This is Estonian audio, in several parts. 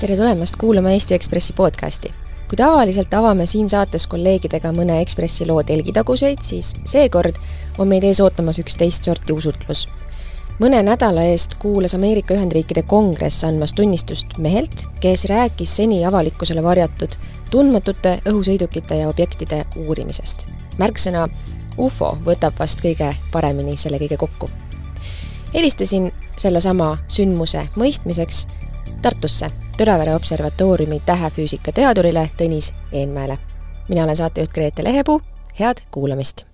tere tulemast kuulama Eesti Ekspressi podcasti. kui tavaliselt avame siin saates kolleegidega mõne Ekspressi loo telgitaguseid, siis seekord on meid ees ootamas üks teist sorti usutlus. mõne nädala eest kuulas Ameerika Ühendriikide Kongress andmas tunnistust mehelt, kes rääkis seni avalikkusele varjatud tundmatute õhusõidukite ja objektide uurimisest. märksõna ufo võtab vast kõige paremini selle kõige kokku. helistasin sellesama sündmuse mõistmiseks Tartusse Tõravere observatooriumi tähefüüsika teadurile Tõnis Eenmäele. mina olen saatejuht Grete Lehepuu, head kuulamist!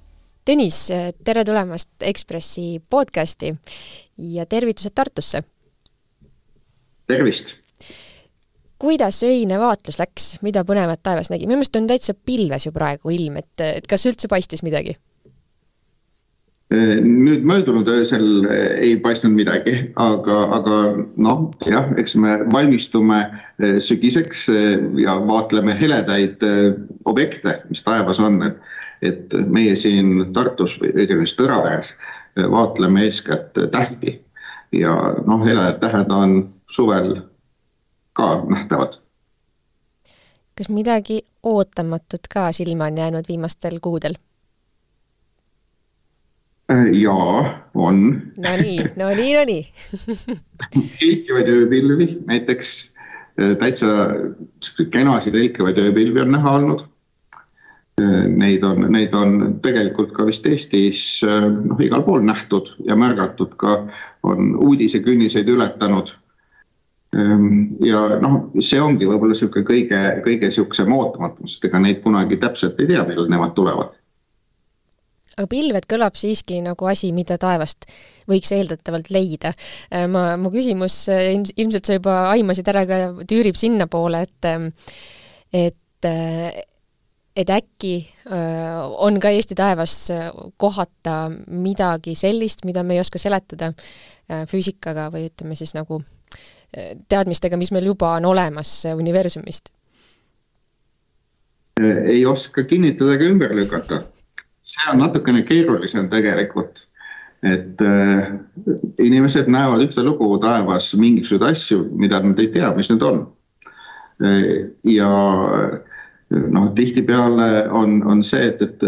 Tõnis, tere tulemast Ekspressi podcasti ja tervitused Tartusse! tervist! kuidas öine vaatlus läks, mida põnevat taevas nägi? minu meelest on täitsa pilves ju praegu ilm, et, et kas üldse paistis midagi? Nüüd möödunud öösel ei paistnud midagi, aga, aga noh, jah, eks me valmistume eh, sügiseks eh, ja vaatleme heledaid eh, objekte, mis taevas on, et, et meie siin Tartus või õigemini Tõraveres vaatleme eeskätt tähti ja noh, heledad tähed on suvel ka nähtavad. kas midagi ootamatut ka silma on jäänud viimastel kuudel? Äh, jaa, on. Nonii, nonii, nonii helkivaid ööpilvi, näiteks äh, täitsa kenasid helkivaid ööpilvi on näha olnud. Äh, neid on, neid on tegelikult ka vist Eestis noh, igal pool nähtud ja märgatud ka, on uudisekünniseid ületanud. Ähm, ja noh, see ongi võib-olla niisugune kõige, kõige niisugusem ootamatum, sest ega neid kunagi täpselt ei tea, millal nemad tulevad aga pilved kõlab siiski nagu asi, mida taevast võiks eeldatavalt leida. Äh, ma, mu küsimus, äh, ilmselt sa juba aimasid ära ka, tüürib sinnapoole, et ähm, et äh, et äkki on ka Eesti taevas kohata midagi sellist, mida me ei oska seletada füüsikaga või ütleme siis nagu teadmistega, mis meil juba on olemas universumist? ei oska kinnitada ega ümber lükata see on natukene keerulisem tegelikult. et äh, inimesed näevad ühtelugu taevas mingisuguseid asju, mida nad ei tea, mis need on äh,. ja noh, tihtipeale on, on see, et, et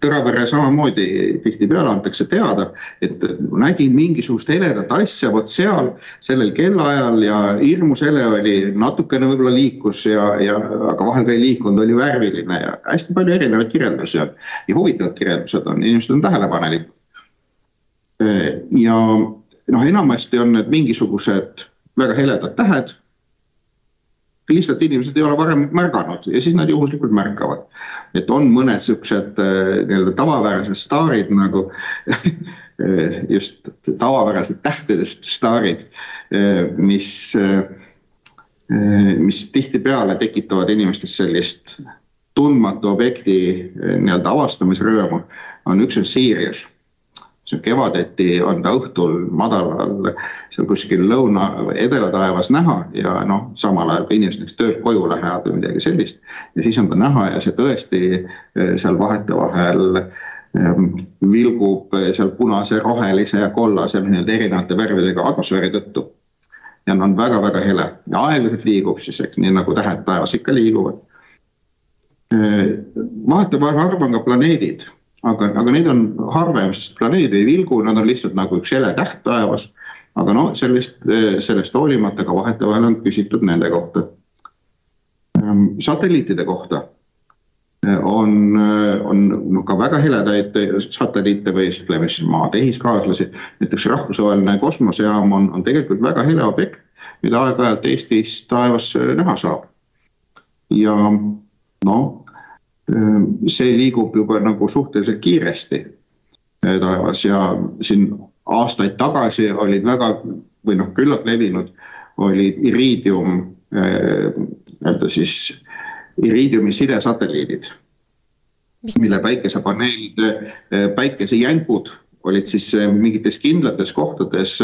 Tõravere samamoodi tihtipeale antakse teada, et nägin mingisugust heledat asja vot seal sellel kellaajal ja hirmus hele oli, natukene võib-olla liikus ja, ja aga vahel ka ei liikunud, oli värviline ja hästi palju erinevaid kirjeldusi on ja huvitavad kirjeldused on, inimesed on tähelepanelikud. ja noh, enamasti on need mingisugused väga heledad tähed lihtsalt inimesed ei ole varem märganud ja siis nad juhuslikult märkavad. et on mõned siuksed äh, nii-öelda tavapärased staarid nagu just tavapärased tähtedest staarid, äh, mis, äh, mis tihtipeale tekitavad inimestes sellist tundmatu objekti nii-öelda avastamisrõõmu, on üks on Sirius see kevadeti on ta õhtul madalal seal kuskil lõuna edelataevas näha ja noh, samal ajal kui inimesed näiteks töölt koju lähevad või midagi sellist. ja siis on ta näha ja see tõesti eh, seal vahetevahel ehm, vilgub seal punase, rohelise ja kollase nii-öelda erinevate värvidega atmosfääri tõttu. ja ta on väga-väga hele ja aeglaselt liigub siis, eks nii nagu tähed taevas ikka liiguvad. Eh, vahetevahel harva on ka planeedid aga, aga neid on harvem, sest planeedid ei vilgu, nad on lihtsalt nagu üks hele täht taevas. aga no sellest, sellest hoolimata ka vahetevahel on küsitud nende kohta. Ehm, satelliitide kohta on, on noh, ka väga heledaid satelliite või ütleme siis maa tehiskaaslasi. näiteks rahvusvaheline kosmosejaam on, on tegelikult väga hele objekt, mida aeg-ajalt Eestis taevas näha saab. ja noh see liigub juba nagu suhteliselt kiiresti äh, taevas ja siin aastaid tagasi olid väga või noh, küllalt levinud olid iriidium äh, nii-öelda siis iriidiumi sidesatelliidid, mille päikesepaneelid, äh, päikesejänkud olid siis mingites kindlates kohtades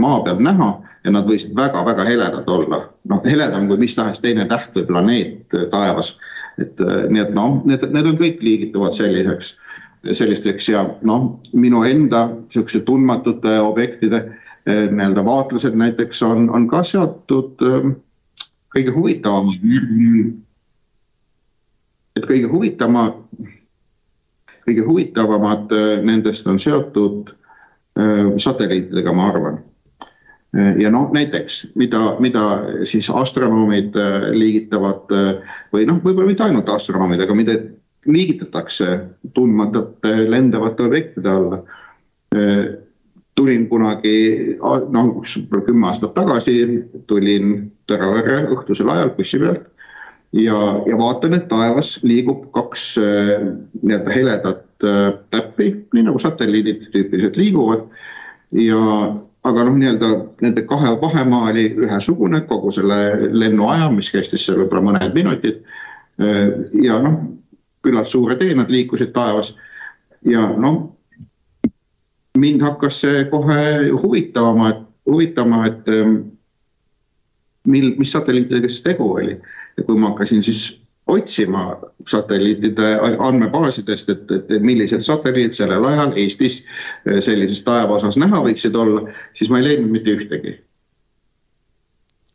maa peal näha ja nad võisid väga-väga heledad olla. noh, heledam kui mis tahes teine täht või planeet taevas et äh, nii et noh, need, need on kõik liigituvad selliseks, sellisteks ja noh, minu enda sihukese tundmatute objektide äh, nii-öelda vaatlused näiteks on, on ka seotud ähm, kõige huvitavam, et kõige huvitavama, kõige huvitavamad nendest on seotud satelliitidega, ma arvan ja noh, näiteks mida, mida siis astronoomid liigitavad või noh, võib-olla mitte ainult astronoomid, aga mida liigitatakse tundmatute lendavate objektide alla tulin kunagi, noh, kümme aastat tagasi tulin Tõravere õhtusel ajal bussi pealt ja, ja vaatan, et taevas liigub kaks äh, nii-öelda heledat äh, täppi, nii nagu satelliidid tüüpiliselt liiguvad. ja, aga noh, nii-öelda nende kahe vahemaa oli ühesugune kogu selle lennuaja, mis kestis seal võib-olla mõned minutid. Äh, ja noh, küllalt suure tee nad liikusid taevas ja noh mind hakkas see kohe huvitama, huvitama, et ähm, mil, mis satelliitidega siis tegu oli. ja kui ma hakkasin siis otsima satelliitide andmebaasidest, et, et millised satelliidid sellel ajal Eestis äh, sellises taevaosas näha võiksid olla, siis ma ei leidnud mitte ühtegi.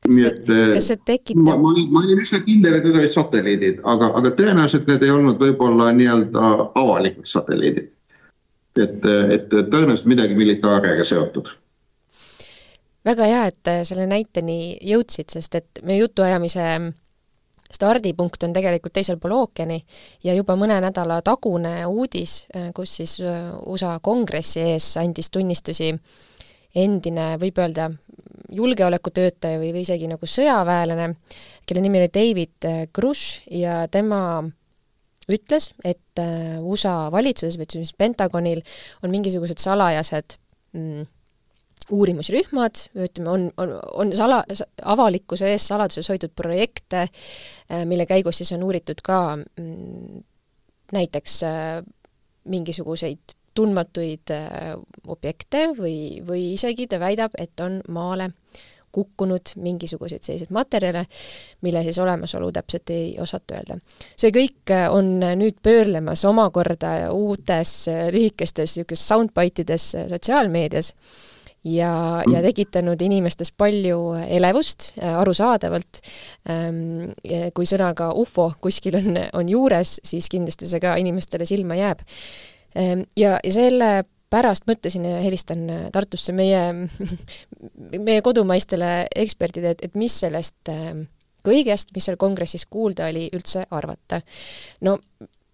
nii et äh, kas see tekitab? ma, ma, ma olin üsna kindel, et need olid satelliidid, aga, aga tõenäoliselt need ei olnud võib-olla nii-öelda avalikud satelliidid et, et tõenäoliselt midagi militaariaga seotud. väga hea, et selle näiteni jõudsid, sest et meie jutuajamise stardipunkt on tegelikult teisel pool ookeani ja juba mõne nädala tagune uudis, kus siis USA kongressi ees andis tunnistusi endine, võib öelda, julgeolekutöötaja või, või isegi nagu sõjaväelane, kelle nimi oli David Grush ja tema ütles, et äh, USA valitsuses või siis Pentagonil on mingisugused salajased mm, uurimusrühmad, ütleme, on, on, on sala, avalikkuse ees saladuses hoitud projekte, äh, mille käigus siis on uuritud ka mm, näiteks äh, mingisuguseid tundmatuid objekte või, või isegi ta väidab, et on maale kukkunud mingisuguseid selliseid materjale, mille siis olemasolu täpselt ei osata öelda. see kõik äh, on nüüd pöörlemas omakorda uutes äh, lühikestes niisugustes soundbite ides äh, sotsiaalmeedias ja, ja tekitanud inimestes palju elevust, arusaadavalt. Ähm, kui sõnaga ufo kuskil on, on juures, siis kindlasti see ka inimestele silma jääb. Ähm, ja, ja selle pärast mõtlesin ja helistan äh, Tartusse meie, meie kodumaistele ekspertidele, et, et mis sellest äh, kõigest, mis seal kongressis kuulda oli, üldse arvata. no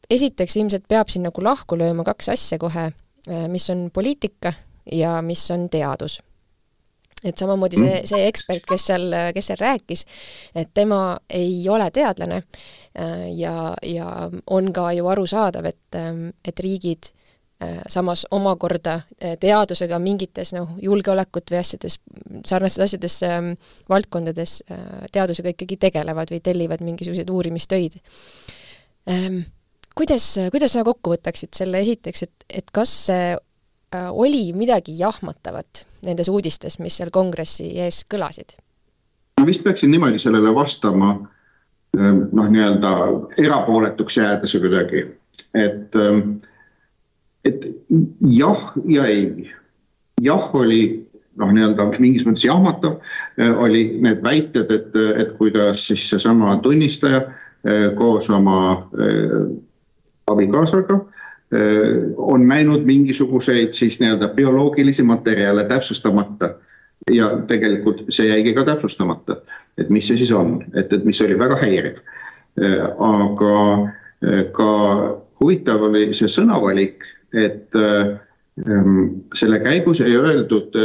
esiteks ilmselt peab siin nagu lahku lööma kaks asja kohe, äh, mis on poliitika ja mis on teadus et samamoodi see, see ekspert, kes seal, kes seal rääkis, et tema ei ole teadlane ja, ja on ka ju arusaadav, et, et riigid Äh, samas omakorda äh, teadusega mingites noh, julgeolekut või asjades, sarnastes asjades ähm, valdkondades äh, teadusega ikkagi tegelevad või tellivad mingisuguseid uurimistöid ähm,. kuidas, kuidas sa kokku võtaksid selle esiteks, et, et kas äh, oli midagi jahmatavat nendes uudistes, mis seal kongressi ees kõlasid? ma vist peaksin niimoodi sellele vastama noh, nii-öelda erapooletuks jäädes kuidagi, et äh, et jah ja ei. jah oli noh, nii-öelda mingis mõttes jahmatav, äh, oli need väited, et, et kuidas siis seesama tunnistaja äh, koos oma äh, abikaasaga on näinud mingisuguseid siis nii-öelda bioloogilisi materjale täpsustamata. ja tegelikult see jäigi ka täpsustamata, et mis see siis on, et, et mis oli väga häiriv. aga ka huvitav oli see sõnavalik et selle käigus ei öeldud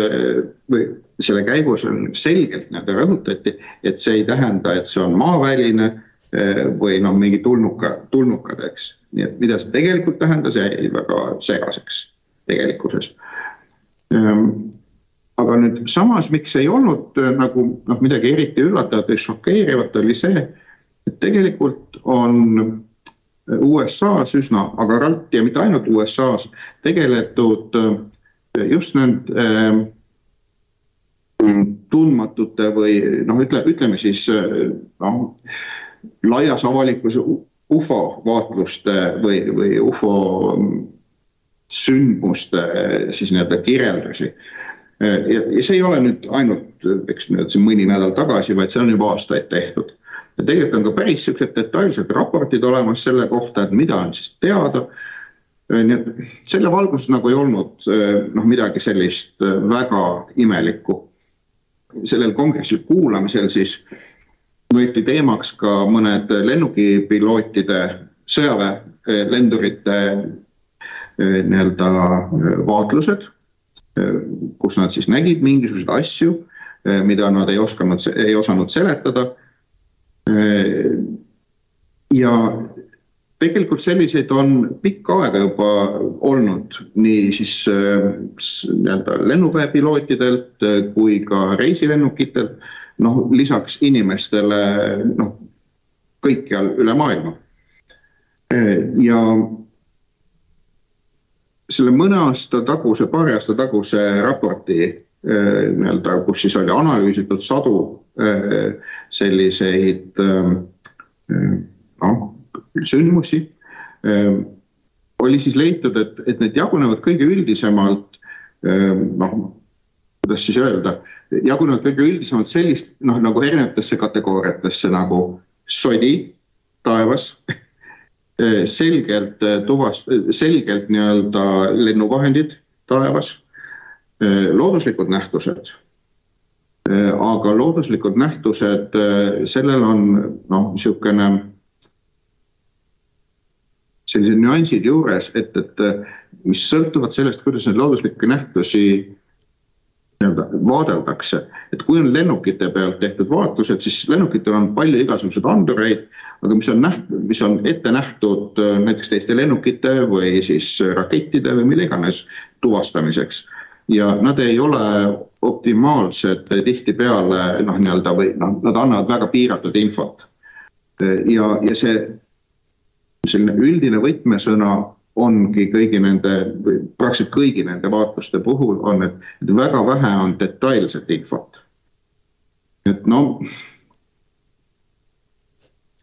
või selle käigus on selgelt nii-öelda rõhutati, et see ei tähenda, et see on maaväline või noh, mingi tulnuka, tulnukad, eks. nii et mida see tegelikult tähendas, jäi väga segaseks tegelikkuses ähm,. aga nüüd samas, miks ei olnud äh, nagu noh, midagi eriti üllatavat või šokeerivat, oli see, et tegelikult on USA-s üsna agaralt ja mitte ainult USA-s tegeletud just nende äh, tundmatute või noh, ütle, ütleme siis noh, laias avalikkuse ufo vaatluste või, või ufo sündmuste siis nii-öelda kirjeldusi. ja, ja see ei ole nüüd ainult, eks nüüd siin mõni nädal tagasi, vaid see on juba aastaid tehtud. ja tegelikult on ka päris siuksed detailsed raportid olemas selle kohta, et mida on siis teada. nii et selle valguses nagu ei olnud noh, midagi sellist väga imelikku. sellel kongressil kuulamisel siis võeti teemaks ka mõned lennukipilootide, sõjaväelendurite nii-öelda vaatlused kus nad siis nägid mingisuguseid asju, eh, mida nad ei osanud, ei osanud seletada. Eh, ja tegelikult selliseid on pikka aega juba olnud nii siis eh, nii-öelda lennuväepilootidelt kui ka reisilennukitelt. Noh, lisaks inimestele noh, kõikjal üle maailma. ja selle mõne aasta taguse, paari aasta taguse raporti äh, nii-öelda, kus siis oli analüüsitud sadu äh, selliseid äh, noh, sündmusi, oli siis leitud, et, et need jagunevad kõige üldisemalt noh, kuidas siis öelda, jagunevad kõige üldisemalt sellist noh, nagu erinevatesse kategooriatesse nagu sodi taevas Eh, selgelt eh, tuvast-, selgelt nii-öelda lennuvahendid taevas, eh, looduslikud nähtused. aga looduslikud nähtused, sellel on noh, niisugune sellised nüansid juures, et, et mis sõltuvad sellest, kuidas neid looduslikke nähtusi vaadeldakse, et kui on lennukite pealt tehtud vaatlused, siis lennukitel on palju igasuguseid andureid, aga mis on näht-, mis on ette nähtud äh, näiteks teiste lennukite või siis rakettide või mille iganes tuvastamiseks. ja nad ei ole optimaalsed tihtipeale noh, nii-öelda või noh, nad annavad väga piiratud infot. ja, ja see selline üldine võtmesõna ongi kõigi nende, praktiliselt kõigi nende vaatluste puhul on, et, väga vähe on detailset infot. et no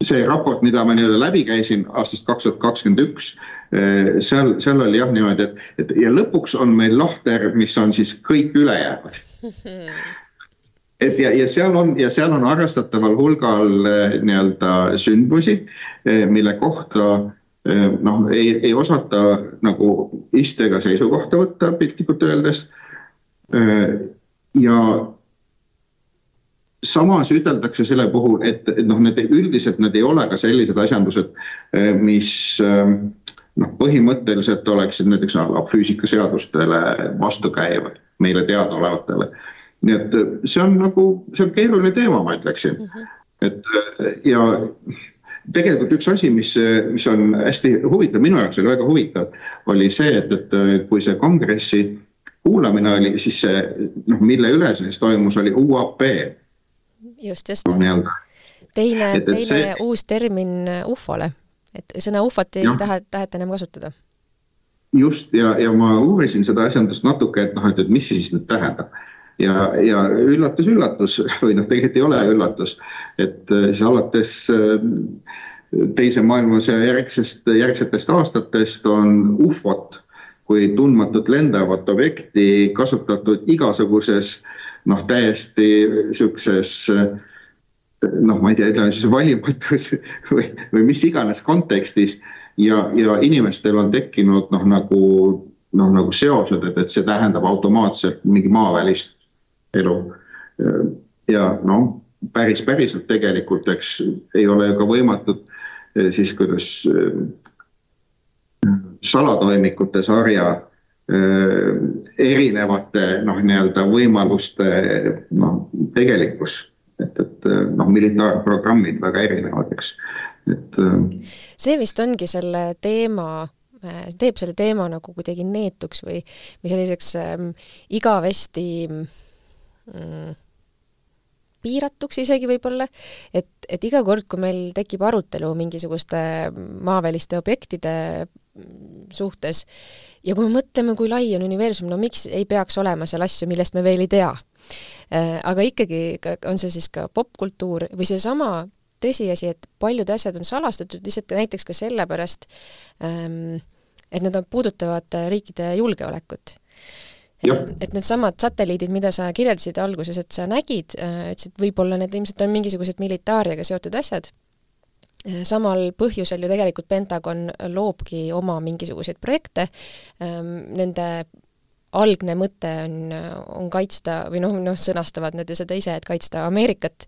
see raport, mida ma nii-öelda läbi käisin aastast kaks tuhat kakskümmend üks, eh, seal, seal oli jah niimoodi, et, et ja lõpuks on meil lahter, mis on siis kõik ülejäänud. et ja, ja seal on ja seal on arvestataval hulgal eh, nii-öelda sündmusi, eh, mille kohta noh, ei, ei osata nagu iste ega seisukohta võtta piltlikult öeldes. ja samas üteldakse selle puhul, et, et noh, need üldiselt need ei ole ka sellised asjandused, mis noh, põhimõtteliselt oleksid näiteks füüsikaseadustele vastukäivad meile teadaolevatele. nii et see on nagu, see on keeruline teema, ma ütleksin mm. -hmm. et ja tegelikult üks asi, mis, mis on hästi huvitav, minu jaoks oli väga huvitav, oli see, et, et kui see kongressi kuulamine oli, siis see noh, mille üle siis toimus, oli UAP. just, just teine, teine see... uus termin ufole, et sõna ufot ei ja. taha, taheta enam kasutada. just ja, ja ma uurisin seda asjandust natuke, et noh, et, et mis see siis nüüd tähendab ja, ja üllatus-üllatus või noh, tegelikult ei ole üllatus, et äh, siis alates äh, teise maailmasõja järgsest, järgsetest aastatest on ufot kui tundmatut lendavat objekti kasutatud igasuguses noh, täiesti sihukeses noh, ma ei tea, ütleme siis valimatus või, või mis iganes kontekstis. Ja, ja inimestel on tekkinud noh, nagu noh, nagu seosed, et, et see tähendab automaatselt mingi maavälist elu. ja noh, päris päriselt tegelikult, eks ei ole ju ka võimatud eh, siis, kuidas eh, salatoimikute sarja eh, erinevate noh, nii-öelda võimaluste noh, tegelikkus, et, et noh, militaarprogrammid väga erinevad, eks, et. see vist ongi selle teema teeb selle teema nagu kuidagi neetuks või, või selliseks ähm, igavesti mm, piiratuks isegi võib-olla, et, et iga kord, kui meil tekib arutelu mingisuguste maaväliste objektide suhtes ja kui me mõtleme, kui lai on universum, no miks ei peaks olema seal asju, millest me veel ei tea. Äh, aga ikkagi on see siis ka popkultuur või seesama tõsiasi, et paljud asjad on salastatud lihtsalt näiteks ka sellepärast, ähm, et nad puudutavad riikide julgeolekut et needsamad satelliidid, mida sa kirjeldasid alguses, et sa nägid, ütlesid, võib-olla need ilmselt on mingisugused militaariaga seotud asjad, samal põhjusel ju tegelikult Pentagon loobki oma mingisuguseid projekte, nende algne mõte on, on kaitsta või noh, noh, sõnastavad nad ju seda ise, et kaitsta Ameerikat,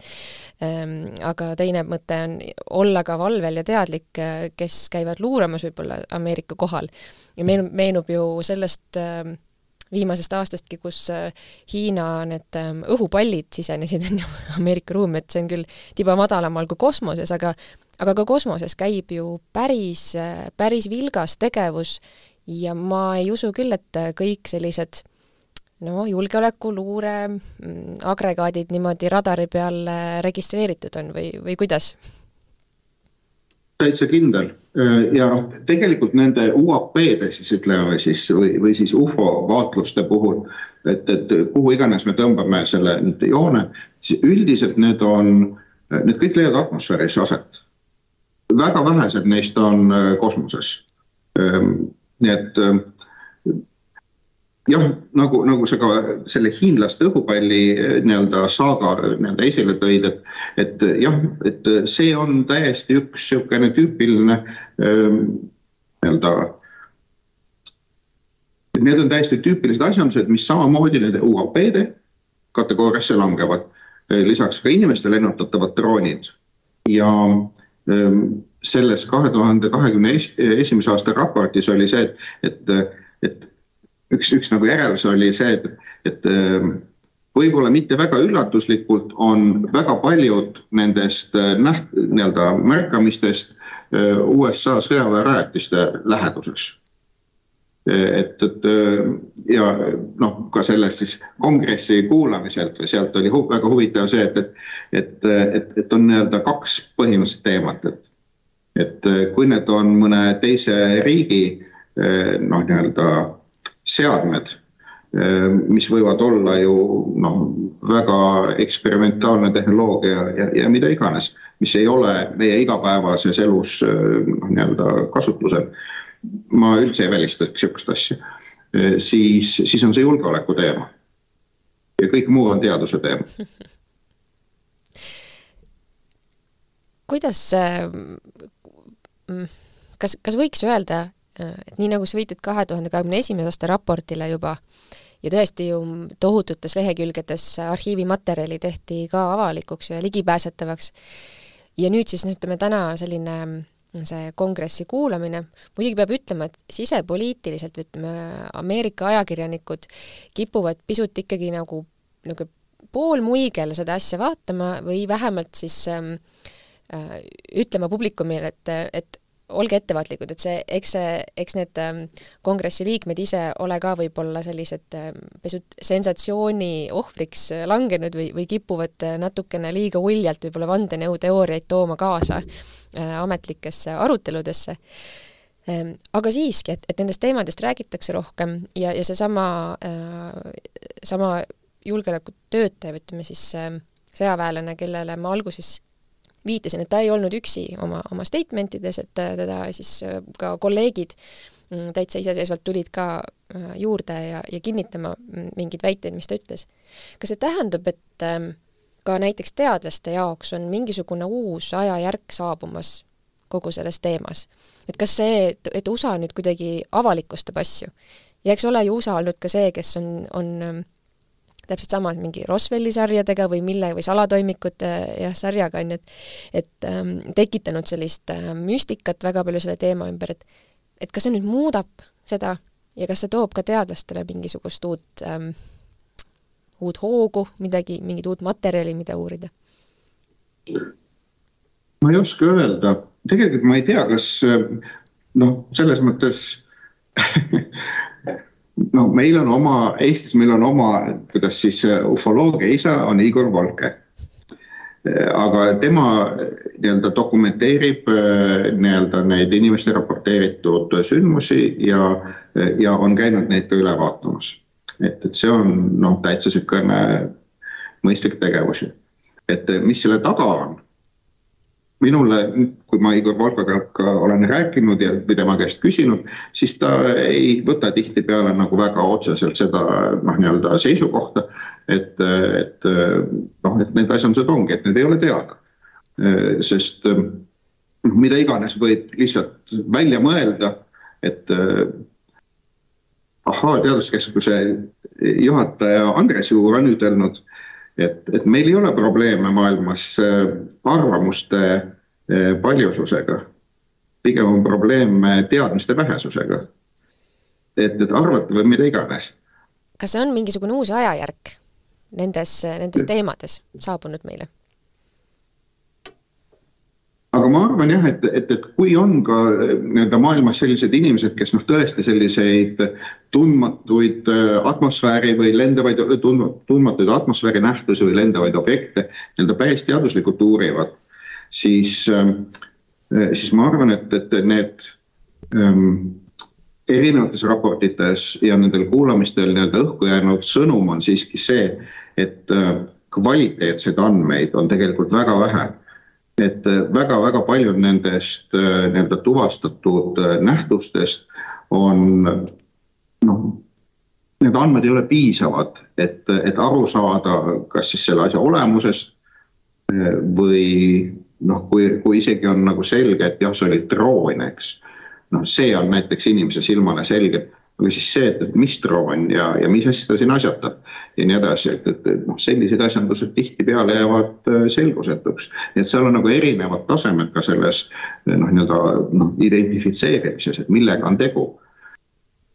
aga teine mõte on olla ka valvel ja teadlik, kes käivad luuramas võib-olla Ameerika kohal. ja meenub, meenub ju sellest viimasest aastastki, kus Hiina need õhupallid sisenesid, Ameerika ruumi, et see on küll tiba madalamal kui kosmoses, aga aga ka kosmoses käib ju päris, päris vilgas tegevus ja ma ei usu küll, et kõik sellised no julgeoleku, luure mm, agregaadid niimoodi radari peal registreeritud on või, või kuidas? Täitsa kindel ja noh, tegelikult nende UAP-de siis ütleme siis või, või siis ufo vaatluste puhul, et, et kuhu iganes me tõmbame selle nüüd joone, siis üldiselt need on, need kõik leiavad atmosfääris aset. väga vähesed neist on kosmoses nii et jah, nagu, nagu sa ka selle hiinlaste õhupalli äh, nii-öelda saaga nii-öelda esile tõid, et, et äh, jah, et see on täiesti üks niisugune tüüpiline ähm, nii-öelda Need on täiesti tüüpilised asjandused, mis samamoodi nende UAP-de kategooriasse langevad. lisaks ka inimeste lennutatavad droonid ja ähm, selles kahe tuhande kahekümne esimese aasta raportis oli see, et, et, et üks, üks nagu järeldus oli see, et, et ähm, võib-olla mitte väga üllatuslikult on väga paljud nendest äh, näht-, nii-öelda märkamistest äh, USA sõjaväerajatiste läheduses. et, et äh, ja noh, ka sellest siis kongressi kuulamiselt või sealt oli hu väga huvitav see, et, et, et, et, et on nii-öelda kaks põhimõtteliselt teemat, et et kui need on mõne teise riigi noh, nii-öelda seadmed, äh, mis võivad olla ju noh, väga eksperimentaalne tehnoloogia ja, ja mida iganes, mis ei ole meie igapäevases elus noh, nii-öelda kasutusel. ma üldse ei välistaks niisugust asja, siis, siis on see julgeoleku teema. ja kõik muu on teaduse teema kuidas kas, kas võiks öelda, et nii nagu sa viitad kahe tuhande kahekümne esimese aasta raportile juba, ja tõesti ju tohututes lehekülgedes arhiivimaterjali tehti ka avalikuks ja ligipääsetavaks, ja nüüd siis no ütleme, täna selline see kongressi kuulamine, muidugi peab ütlema, et sisepoliitiliselt ütleme, Ameerika ajakirjanikud kipuvad pisut ikkagi nagu niisugune poolmuigel seda asja vaatama või vähemalt siis ähm, äh, ütlema publikumile, et, et olge ettevaatlikud, et see, eks see, eks need ähm, kongressi liikmed ise ole ka võib-olla sellised ähm, pisut sensatsiooni ohvriks äh, langenud või, või kipuvad äh, natukene liiga uljalt võib-olla vandenõuteooriaid tooma kaasa äh, ametlikesse aruteludesse ähm,. aga siiski, et, et nendest teemadest räägitakse rohkem ja, ja seesama sama julgeolekutöötaja, ütleme siis sõjaväelane, kellele ma alguses viitasin, et ta ei olnud üksi oma, oma statement ides, et teda siis äh, ka kolleegid mm, täitsa iseseisvalt tulid ka äh, juurde ja, ja kinnitama mm, mingeid väiteid, mis ta ütles. kas see tähendab, et ähm, ka näiteks teadlaste jaoks on mingisugune uus ajajärk saabumas kogu selles teemas? et kas see, et, et USA nüüd kuidagi avalikustab asju ja eks ole ju USA olnud ka see, kes on, on ähm, täpselt sama mingi Roswelli sarjadega või mille, või salatoimikute jah, sarjaga, on ju, et et ähm, tekitanud sellist äh, müstikat väga palju selle teema ümber, et et kas see nüüd muudab seda ja kas see toob ka teadlastele mingisugust uut ähm,, uut hoogu, midagi, mingit uut materjali, mida uurida? ma ei oska öelda, tegelikult ma ei tea, kas noh, selles mõttes no meil on oma, Eestis meil on oma, kuidas siis ufoloogia isa on Igor Volke. Äh, aga tema nii-öelda dokumenteerib nii-öelda neid inimeste raporteeritud sündmusi ja, ja on käinud neid ka üle vaatamas. et, et see on noh, täitsa niisugune mõistlik tegevus. et mis selle taga on? Minule, kui ma Igor Volkoga ka olen rääkinud ja või tema käest küsinud, siis ta ei võta tihtipeale nagu väga otseselt seda noh, nii-öelda seisukohta, et, et noh, et need asjandused ongi, et need ei ole teada. sest noh, mida iganes võib lihtsalt välja mõelda, et ahaa, teaduskeskuse juhataja Andres Juur on ütelnud et, et meil ei ole probleeme maailmas äh, arvamuste äh, paljususega. pigem on probleem teadmiste vähesusega. et, et arvata või mida iganes. kas see on mingisugune uus ajajärk nendes, nendes teemades saabunud meile? Ma arvan jah, et, et, et kui on ka eh, nii-öelda maailmas sellised inimesed, kes noh, tõesti selliseid tundmatuid eh, atmosfääri või lendavaid, tundmatuid atmosfääri nähtusi või lendavaid objekte nii-öelda päris teaduslikult uurivad, siis, eh, siis ma arvan, et, et need ähm, erinevates raportites ja nendel kuulamistel nii-öelda õhku jäänud sõnum on siiski see, et kvaliteetseid andmeid on tegelikult väga vähe et väga-väga äh, paljud nendest äh, nii-öelda tuvastatud äh, nähtustest on noh, need andmed ei ole piisavad, et, et aru saada, kas siis selle asja olemusest või noh, kui, kui isegi on nagu selge, et jah, see oli droon, eks. noh, see on näiteks inimese silmale selge või siis see, et, et mis droon ja, ja mis asja ta siin asjatab ja nii edasi, et, et, et noh, sellised asjandused tihtipeale jäävad äh, selgusetuks. et seal on nagu erinevad tasemed ka selles äh, noh, nii-öelda noh, identifitseerimises, et millega on tegu.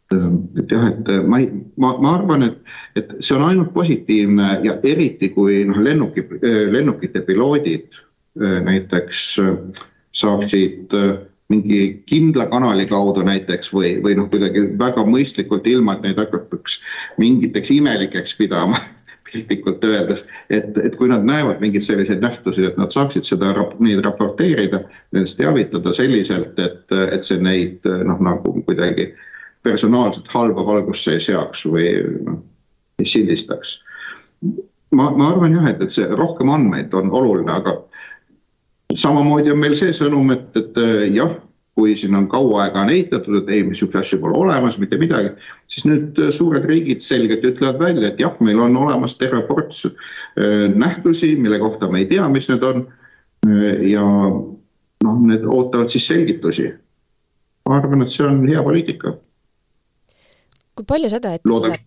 et jah, et ma ei, ma, ma arvan, et, et see on ainult positiivne ja eriti kui noh, lennuki, lennukite piloodid äh, näiteks saaksid mingi kindla kanali kaudu näiteks või, või noh, kuidagi väga mõistlikult, ilma et neid hakataks mingiteks imelikeks pidama piltlikult öeldes, et, et kui nad näevad mingeid selliseid nähtusi, et nad saaksid seda, neid raporteerida, nendest teavitada selliselt, et, et see neid noh, nagu kuidagi personaalselt halba valgusse ei seaks või noh, ei sildistaks. ma, ma arvan jah, et, et see rohkem andmeid on oluline, aga samamoodi on meil see sõnum, et, et äh, jah, kui siin on kaua aega on eitatud, et ei, niisuguseid asju pole olemas, mitte midagi, siis nüüd äh, suured riigid selgelt ütlevad välja, et jah, meil on olemas terve ports äh, nähtusi, mille kohta me ei tea, mis need on. ja noh, need ootavad siis selgitusi. ma arvan, et see on hea poliitika. kui palju seda ette tuleb?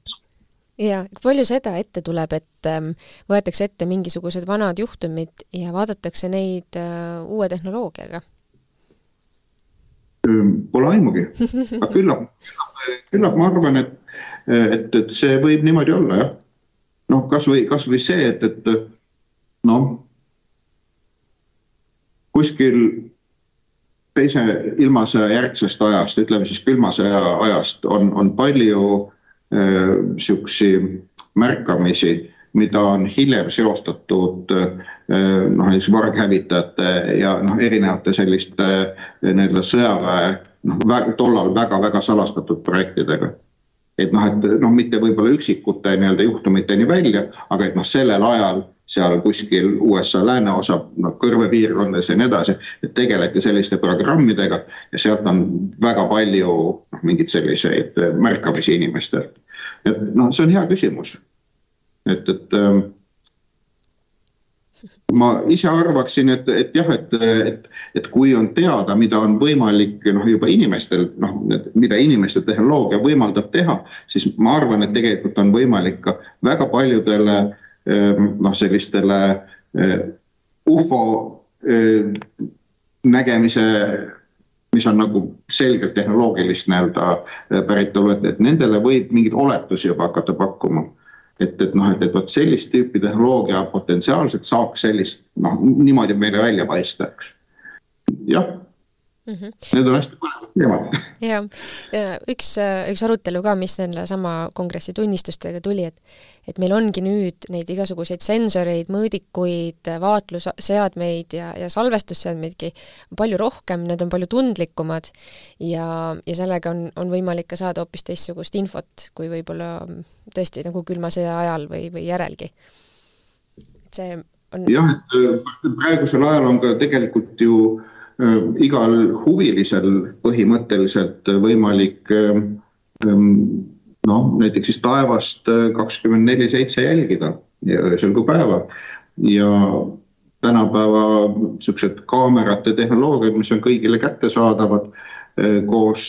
Ja palju seda ette tuleb, et ähm, võetakse ette mingisugused vanad juhtumid ja vaadatakse neid äh, uue tehnoloogiaga? Pole aimugi, aga küllap, küllap ma arvan, et, et, et see võib niimoodi olla jah. noh, kasvõi, kasvõi see, et, et noh, kuskil teise ilmasõja järgsest ajast, ütleme siis külma sõja ajast on, on palju Äh, sihukeseid märkamisi, mida on hiljem seostatud äh, noh, näiteks varghävitajate ja noh, erinevate selliste äh, nii-öelda sõjaväe noh, tollal väga-väga salastatud projektidega. et noh, et noh, mitte võib-olla üksikute nii-öelda juhtumiteni välja, aga et noh, sellel ajal seal kuskil USA lääneosa noh, kõrvepiirkondades ja nii edasi, et tegeleti selliste programmidega ja sealt on väga palju noh, mingeid selliseid märkamisi inimestelt et noh, see on hea küsimus. et, et ähm, ma ise arvaksin, et, et jah, et, et, et kui on teada, mida on võimalik noh, juba inimestel noh, mida inimeste tehnoloogia võimaldab teha, siis ma arvan, et tegelikult on võimalik ka väga paljudele noh, sellistele äh, ufo äh, nägemise mis on nagu selgelt tehnoloogilist nii-öelda äh, päritolu, et, et nendele võib mingeid oletusi juba hakata pakkuma. et, et noh, et, et vot sellist tüüpi tehnoloogia potentsiaalselt saaks sellist noh, niimoodi meile välja paista, eks. jah mm. -hmm. Need on hästi põnevad teemad. ja, ja üks, üks arutelu ka, mis sellesama kongressi tunnistustega tuli, et et meil ongi nüüd neid igasuguseid sensoreid, mõõdikuid, vaatlusseadmeid ja, ja salvestusseadmeidki palju rohkem, need on palju tundlikumad ja, ja sellega on, on võimalik ka saada hoopis teistsugust infot, kui võib-olla tõesti nagu külma sõja ajal või, või järelgi. et see on. jah, et praegusel ajal on ka tegelikult ju äh, igal huvilisel põhimõtteliselt võimalik äh, noh, näiteks siis taevast kakskümmend neli seitse jälgida öösel kui päeval ja tänapäeva niisugused kaamerate tehnoloogiad, mis on kõigile kättesaadavad koos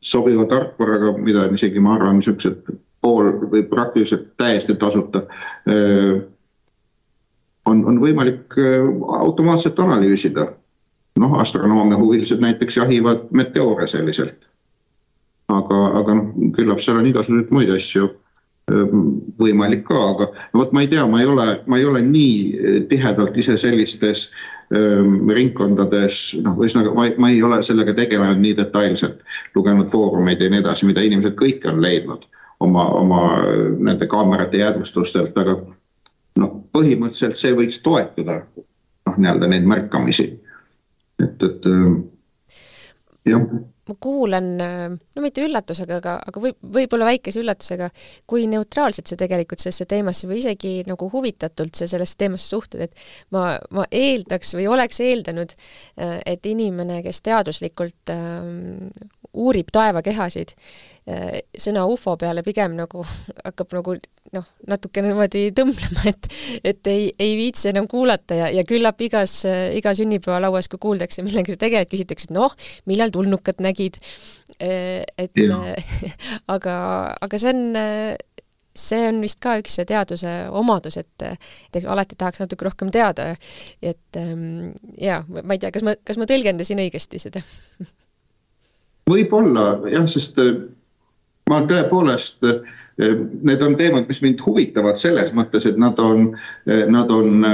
sobiva tarkvaraga, mida on isegi, ma arvan, niisugused pool või praktiliselt täiesti tasuta. on, on võimalik automaatselt analüüsida. Noh, astronoomia huvilised näiteks jahivad meteoore selliselt. aga, aga noh, küllap seal on igasuguseid muid asju võimalik ka, aga vot, ma ei tea, ma ei ole, ma ei ole nii tihedalt ise sellistes ähm, ringkondades, noh, ühesõnaga ma, ma ei ole sellega tegelenud nii detailselt, lugenud foorumeid ja nii edasi, mida inimesed kõik on leidnud oma, oma nende kaamerate jäädvustustelt, aga noh, põhimõtteliselt see võiks toetada noh, nii-öelda neid märkamisi. Et, et jah. Ma kuulan, no mitte üllatusega, aga, aga võib, võib-olla väikese üllatusega, kui neutraalselt sa tegelikult sellesse teemasse või isegi nagu huvitatult sa sellesse teemasse suhtud, et ma, ma eeldaks või oleks eeldanud, et inimene, kes teaduslikult ähm, uurib taevakehasid, äh, sõna ufo peale pigem nagu hakkab nagu noh, natuke niimoodi tõmblema, et et ei, ei viitsi enam kuulata ja, ja küllap igas, iga sünnipäevalauas, kui kuuldakse, millega sa tegeled, küsitakse, et noh, millal tulnukat nägid. Äh, et aga, aga see on see on vist ka üks teaduse omadus, et, et alati tahaks natuke rohkem teada. et ähm, jaa, ma ei tea, kas ma, kas ma tõlgendasin õigesti seda võib-olla jah, sest äh, ma tõepoolest, äh, need on teemad, mis mind huvitavad selles mõttes, et nad on, äh, nad on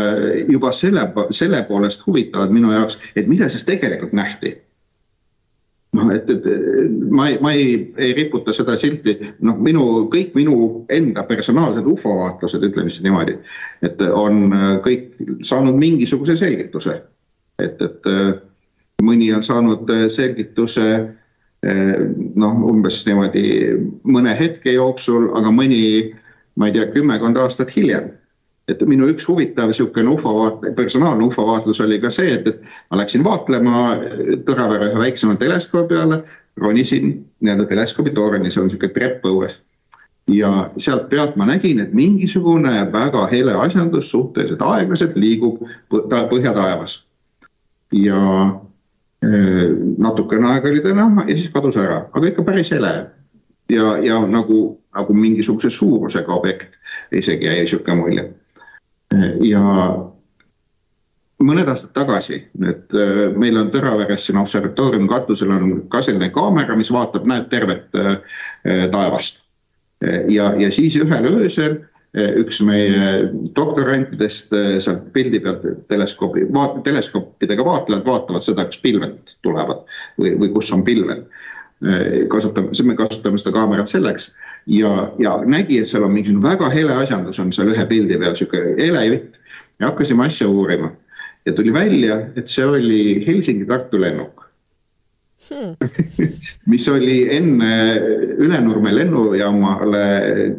juba selle, selle poolest huvitavad minu jaoks, et mida siis tegelikult nähti noh, et, et ma ei, ma ei, ei riputa seda silti, noh, minu, kõik minu enda personaalsed ufo vaatlused, ütleme siis niimoodi, et on kõik saanud mingisuguse selgituse. et, et mõni on saanud selgituse noh, umbes niimoodi mõne hetke jooksul, aga mõni, ma ei tea, kümmekond aastat hiljem. et minu üks huvitav niisugune ufo vaat-, personaalne ufo vaatlus oli ka see, et, et ma läksin vaatlema Tõravere ühe väiksema teleskoobi peale, ronisin nii-öelda teleskoobi torni, see on niisugune trepp õues ja sealt pealt ma nägin, et mingisugune väga hele asjandus suhteliselt aeglaselt liigub põhjataevas. ja Äh, natukene aega oli ta näha ja siis kadus ära, aga ikka päris hele. ja, ja nagu, nagu mingisuguse suurusega objekt, isegi jäi sihuke mulje. Äh, ja mõned aastad tagasi, et äh, meil on Tõraveres siin observatooriumi katusel on ka selline kaamera, mis vaatab, näeb tervet taevast. ja, ja siis ühel öösel üks meie doktorantidest eh, sealt pildi pealt teleskoobi, vaat-, teleskoopidega vaatlejad vaatavad seda, kas pilved tulevad või, või kus on pilved. Eh, kasutame, me kasutame seda kaamerat selleks ja, ja nägi, et seal on mingisugune väga hele asjandus on seal ühe pildi peal, sihuke hele jutt. ja hakkasime asja uurima ja tuli välja, et see oli Helsingi-Tartu lennuk Hmm. mis oli enne Ülenurme lennujaamale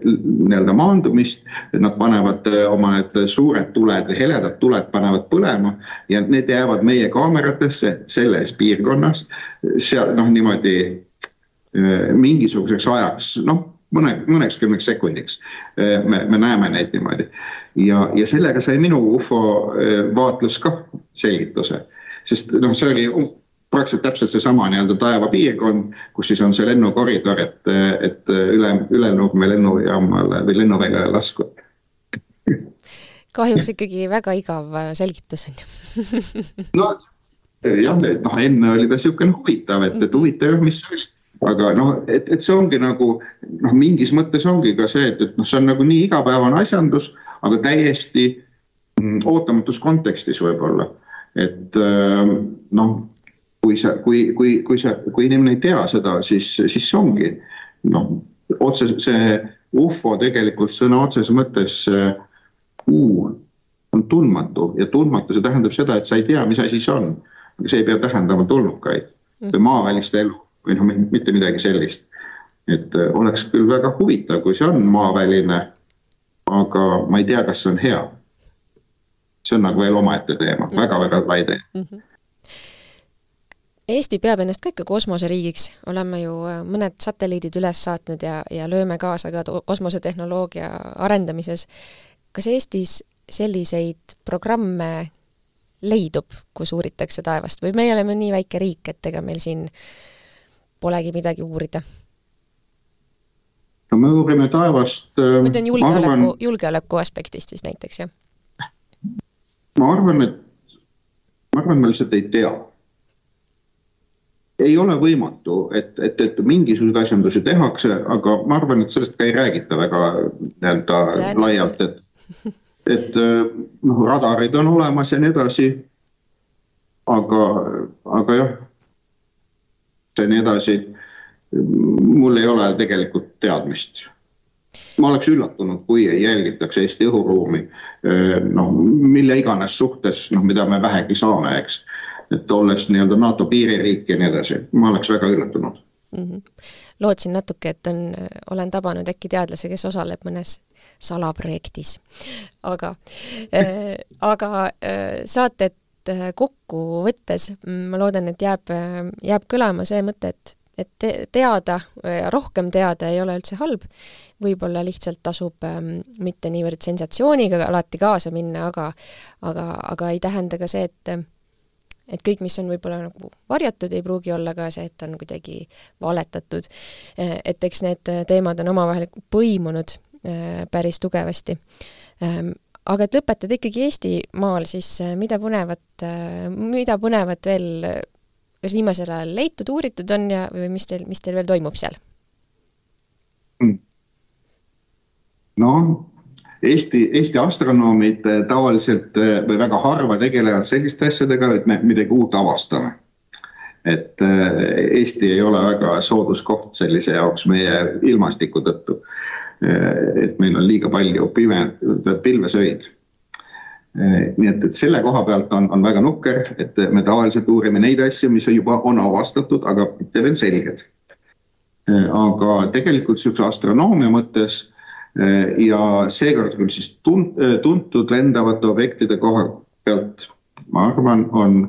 nii-öelda maandumist, nad panevad äh, oma need suured tuled heledad tuled panevad põlema ja need jäävad meie kaameratesse selles piirkonnas. seal noh, niimoodi äh, mingisuguseks ajaks, noh, mõne, mõneks kümneks sekundiks me, me näeme neid niimoodi. ja, ja sellega sai minu ufo vaatlus ka selgituse, sest noh, see oli praktiliselt täpselt seesama nii-öelda taevapiirkond, kus siis on see lennukoridor, et, et üle, Ülenurme lennujaamale või lennuväljale laskuda kahjuks ikkagi väga igav äh, selgitus on ju no jah, et noh, enne oli ta niisugune huvitav, et, et huvitav, mis see oli. aga noh, et, et see ongi nagu noh, mingis mõttes ongi ka see, et, et noh, see on nagu nii igapäevane asjandus, aga täiesti mm, ootamatus kontekstis võib-olla. et ähm, noh kui sa, kui, kui, kui sa, kui inimene ei tea seda, siis, siis ongi noh, otse see ufo tegelikult sõna otseses mõttes kuu on tundmatu ja tundmatu, see tähendab seda, et sa ei tea, mis asi see on. aga see ei pea tähendama tulnukaid või maavälist elu või noh, mitte midagi sellist. et äh, oleks küll väga huvitav, kui see on maaväline, aga ma ei tea, kas see on hea see on nagu veel omaette teema väga,, väga-väga lai teema mm. -hmm. Eesti peab ennast ka ikka kosmoseriigiks, oleme ju äh, mõned satelliidid üles saatnud ja, ja lööme kaasa ka kosmosetehnoloogia arendamises. kas Eestis selliseid programme leidub, kus uuritakse taevast või me oleme nii väike riik, et ega meil siin polegi midagi uurida? no me uurime taevast ma mõtlen julgeoleku arvan..., julgeoleku aspektist siis näiteks, jah? ma arvan, et, ma arvan, me lihtsalt ei tea. Ei ole võimatu, et, et, et mingisuguseid asjandusi tehakse, aga ma arvan, et sellest ka ei räägita väga nii-öelda laialt, et, et noh, radarid on olemas ja nii edasi. aga, aga jah, ja nii edasi. mul ei ole tegelikult teadmist ma oleks üllatunud, kui ei jälgitaks Eesti õhuruumi noh, mille iganes suhtes, noh, mida me vähegi saame, eks. Et olles nii-öelda NATO piiririik ja nii edasi, ma oleks väga üllatunud mm. -hmm. lootsin natuke, et on, olen tabanud äkki teadlase, kes osaleb mõnes salaprojektis. aga äh,, aga äh, saatet kokku võttes ma loodan, et jääb, jääb kõlama see mõte, et et te teada ja rohkem teada ei ole üldse halb, võib-olla lihtsalt tasub ähm, mitte niivõrd sensatsiooniga alati kaasa minna, aga aga, aga ei tähenda ka see, et et kõik, mis on võib-olla nagu varjatud, ei pruugi olla ka see, et on kuidagi valetatud. et eks need teemad on omavahel põimunud äh, päris tugevasti ähm, aga et lõpetada ikkagi Eestimaal, siis äh, mida põnevat, äh, mida põnevat veel kas viimasel ajal leitud, uuritud on ja, või mis teil, mis teil veel toimub seal? Noh, Eesti, Eesti astronoomid eh, tavaliselt eh, või väga harva tegelevad selliste asjadega, et me midagi uut avastame. et eh, Eesti ei ole väga soodus koht sellise jaoks meie ilmastiku tõttu. et meil on liiga palju pime, pilvesöid nii et, et selle koha pealt on, on väga nukker, et me tavaliselt uurime neid asju, mis juba on avastatud, aga mitte veel selged. Aga tegelikult sihukese astronoomia mõttes ja seekord küll siis tunt, tuntud lendavate objektide koha pealt, ma arvan, on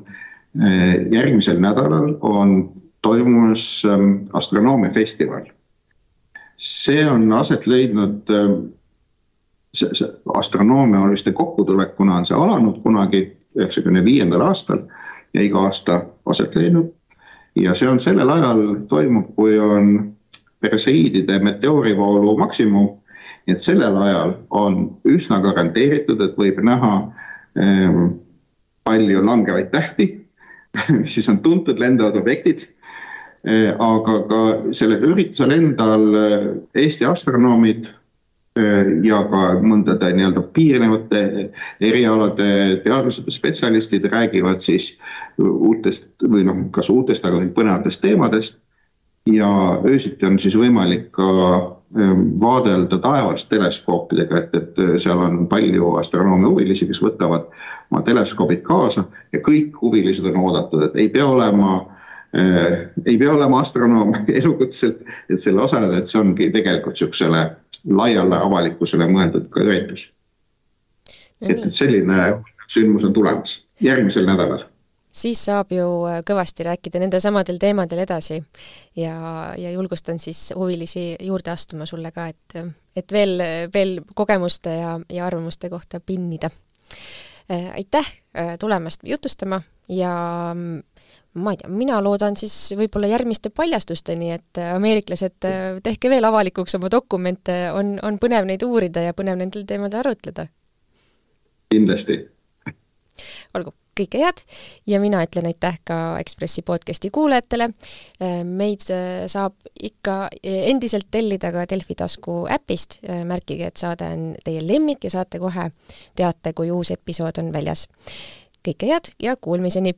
järgmisel nädalal on toimumas astronoomiafestival. see on aset leidnud see, see astronoomialiste kokkutulekuna on see alanud kunagi üheksakümne viiendal aastal ja iga aasta aset leidnud. ja see on sellel ajal toimub, kui on perseiidide meteoorivoolu maksimum. Nii et sellel ajal on üsna garanteeritud, et võib näha ähm, palju langevaid tähti mis siis on tuntud lendavad objektid äh, aga ka sellel üritusel endal äh, Eesti astronoomid Äh, ja ka mõndade nii-öelda piirnevate erialade teadlased ja spetsialistid räägivad siis uutest või noh, kas uutest, aga põnevatest teemadest. Ja öösiti on siis võimalik ka ähm, vaadelda taevast teleskoopidega, et, et äh, seal on palju astronoomia huvilisi, kes võtavad oma teleskoobid kaasa ja kõik huvilised on oodatud, et ei pea olema äh, ei pea olema astronoom elukutselt, et selle osaleda, et see ongi tegelikult sihukesele laiale avalikkusele mõeldud ka üritus no. et, et selline sündmus on tulemas järgmisel nädalal siis saab ju äh, kõvasti rääkida nendel samadel teemadel edasi ja, ja julgustan siis huvilisi juurde astuma sulle ka, et, et veel, veel kogemuste ja, ja arvamuste kohta pinnida. Äh, aitäh äh, tulemast jutustama ja mm, ma ei tea, mina loodan siis võib-olla järgmiste paljastusteni, et ameeriklased, tehke veel avalikuks oma dokumente, on, on põnev neid uurida ja põnev nendel teemadel arutleda. kindlasti. olgu, kõike head ja mina ütlen aitäh ka Ekspressi podcasti kuulajatele. Äh, meid saab ikka endiselt tellida ka Delfi tasku äpist, märkige, et saade on teie lemmik ja saate kohe teate, kui uus episood on väljas. kõike head ja kuulmiseni!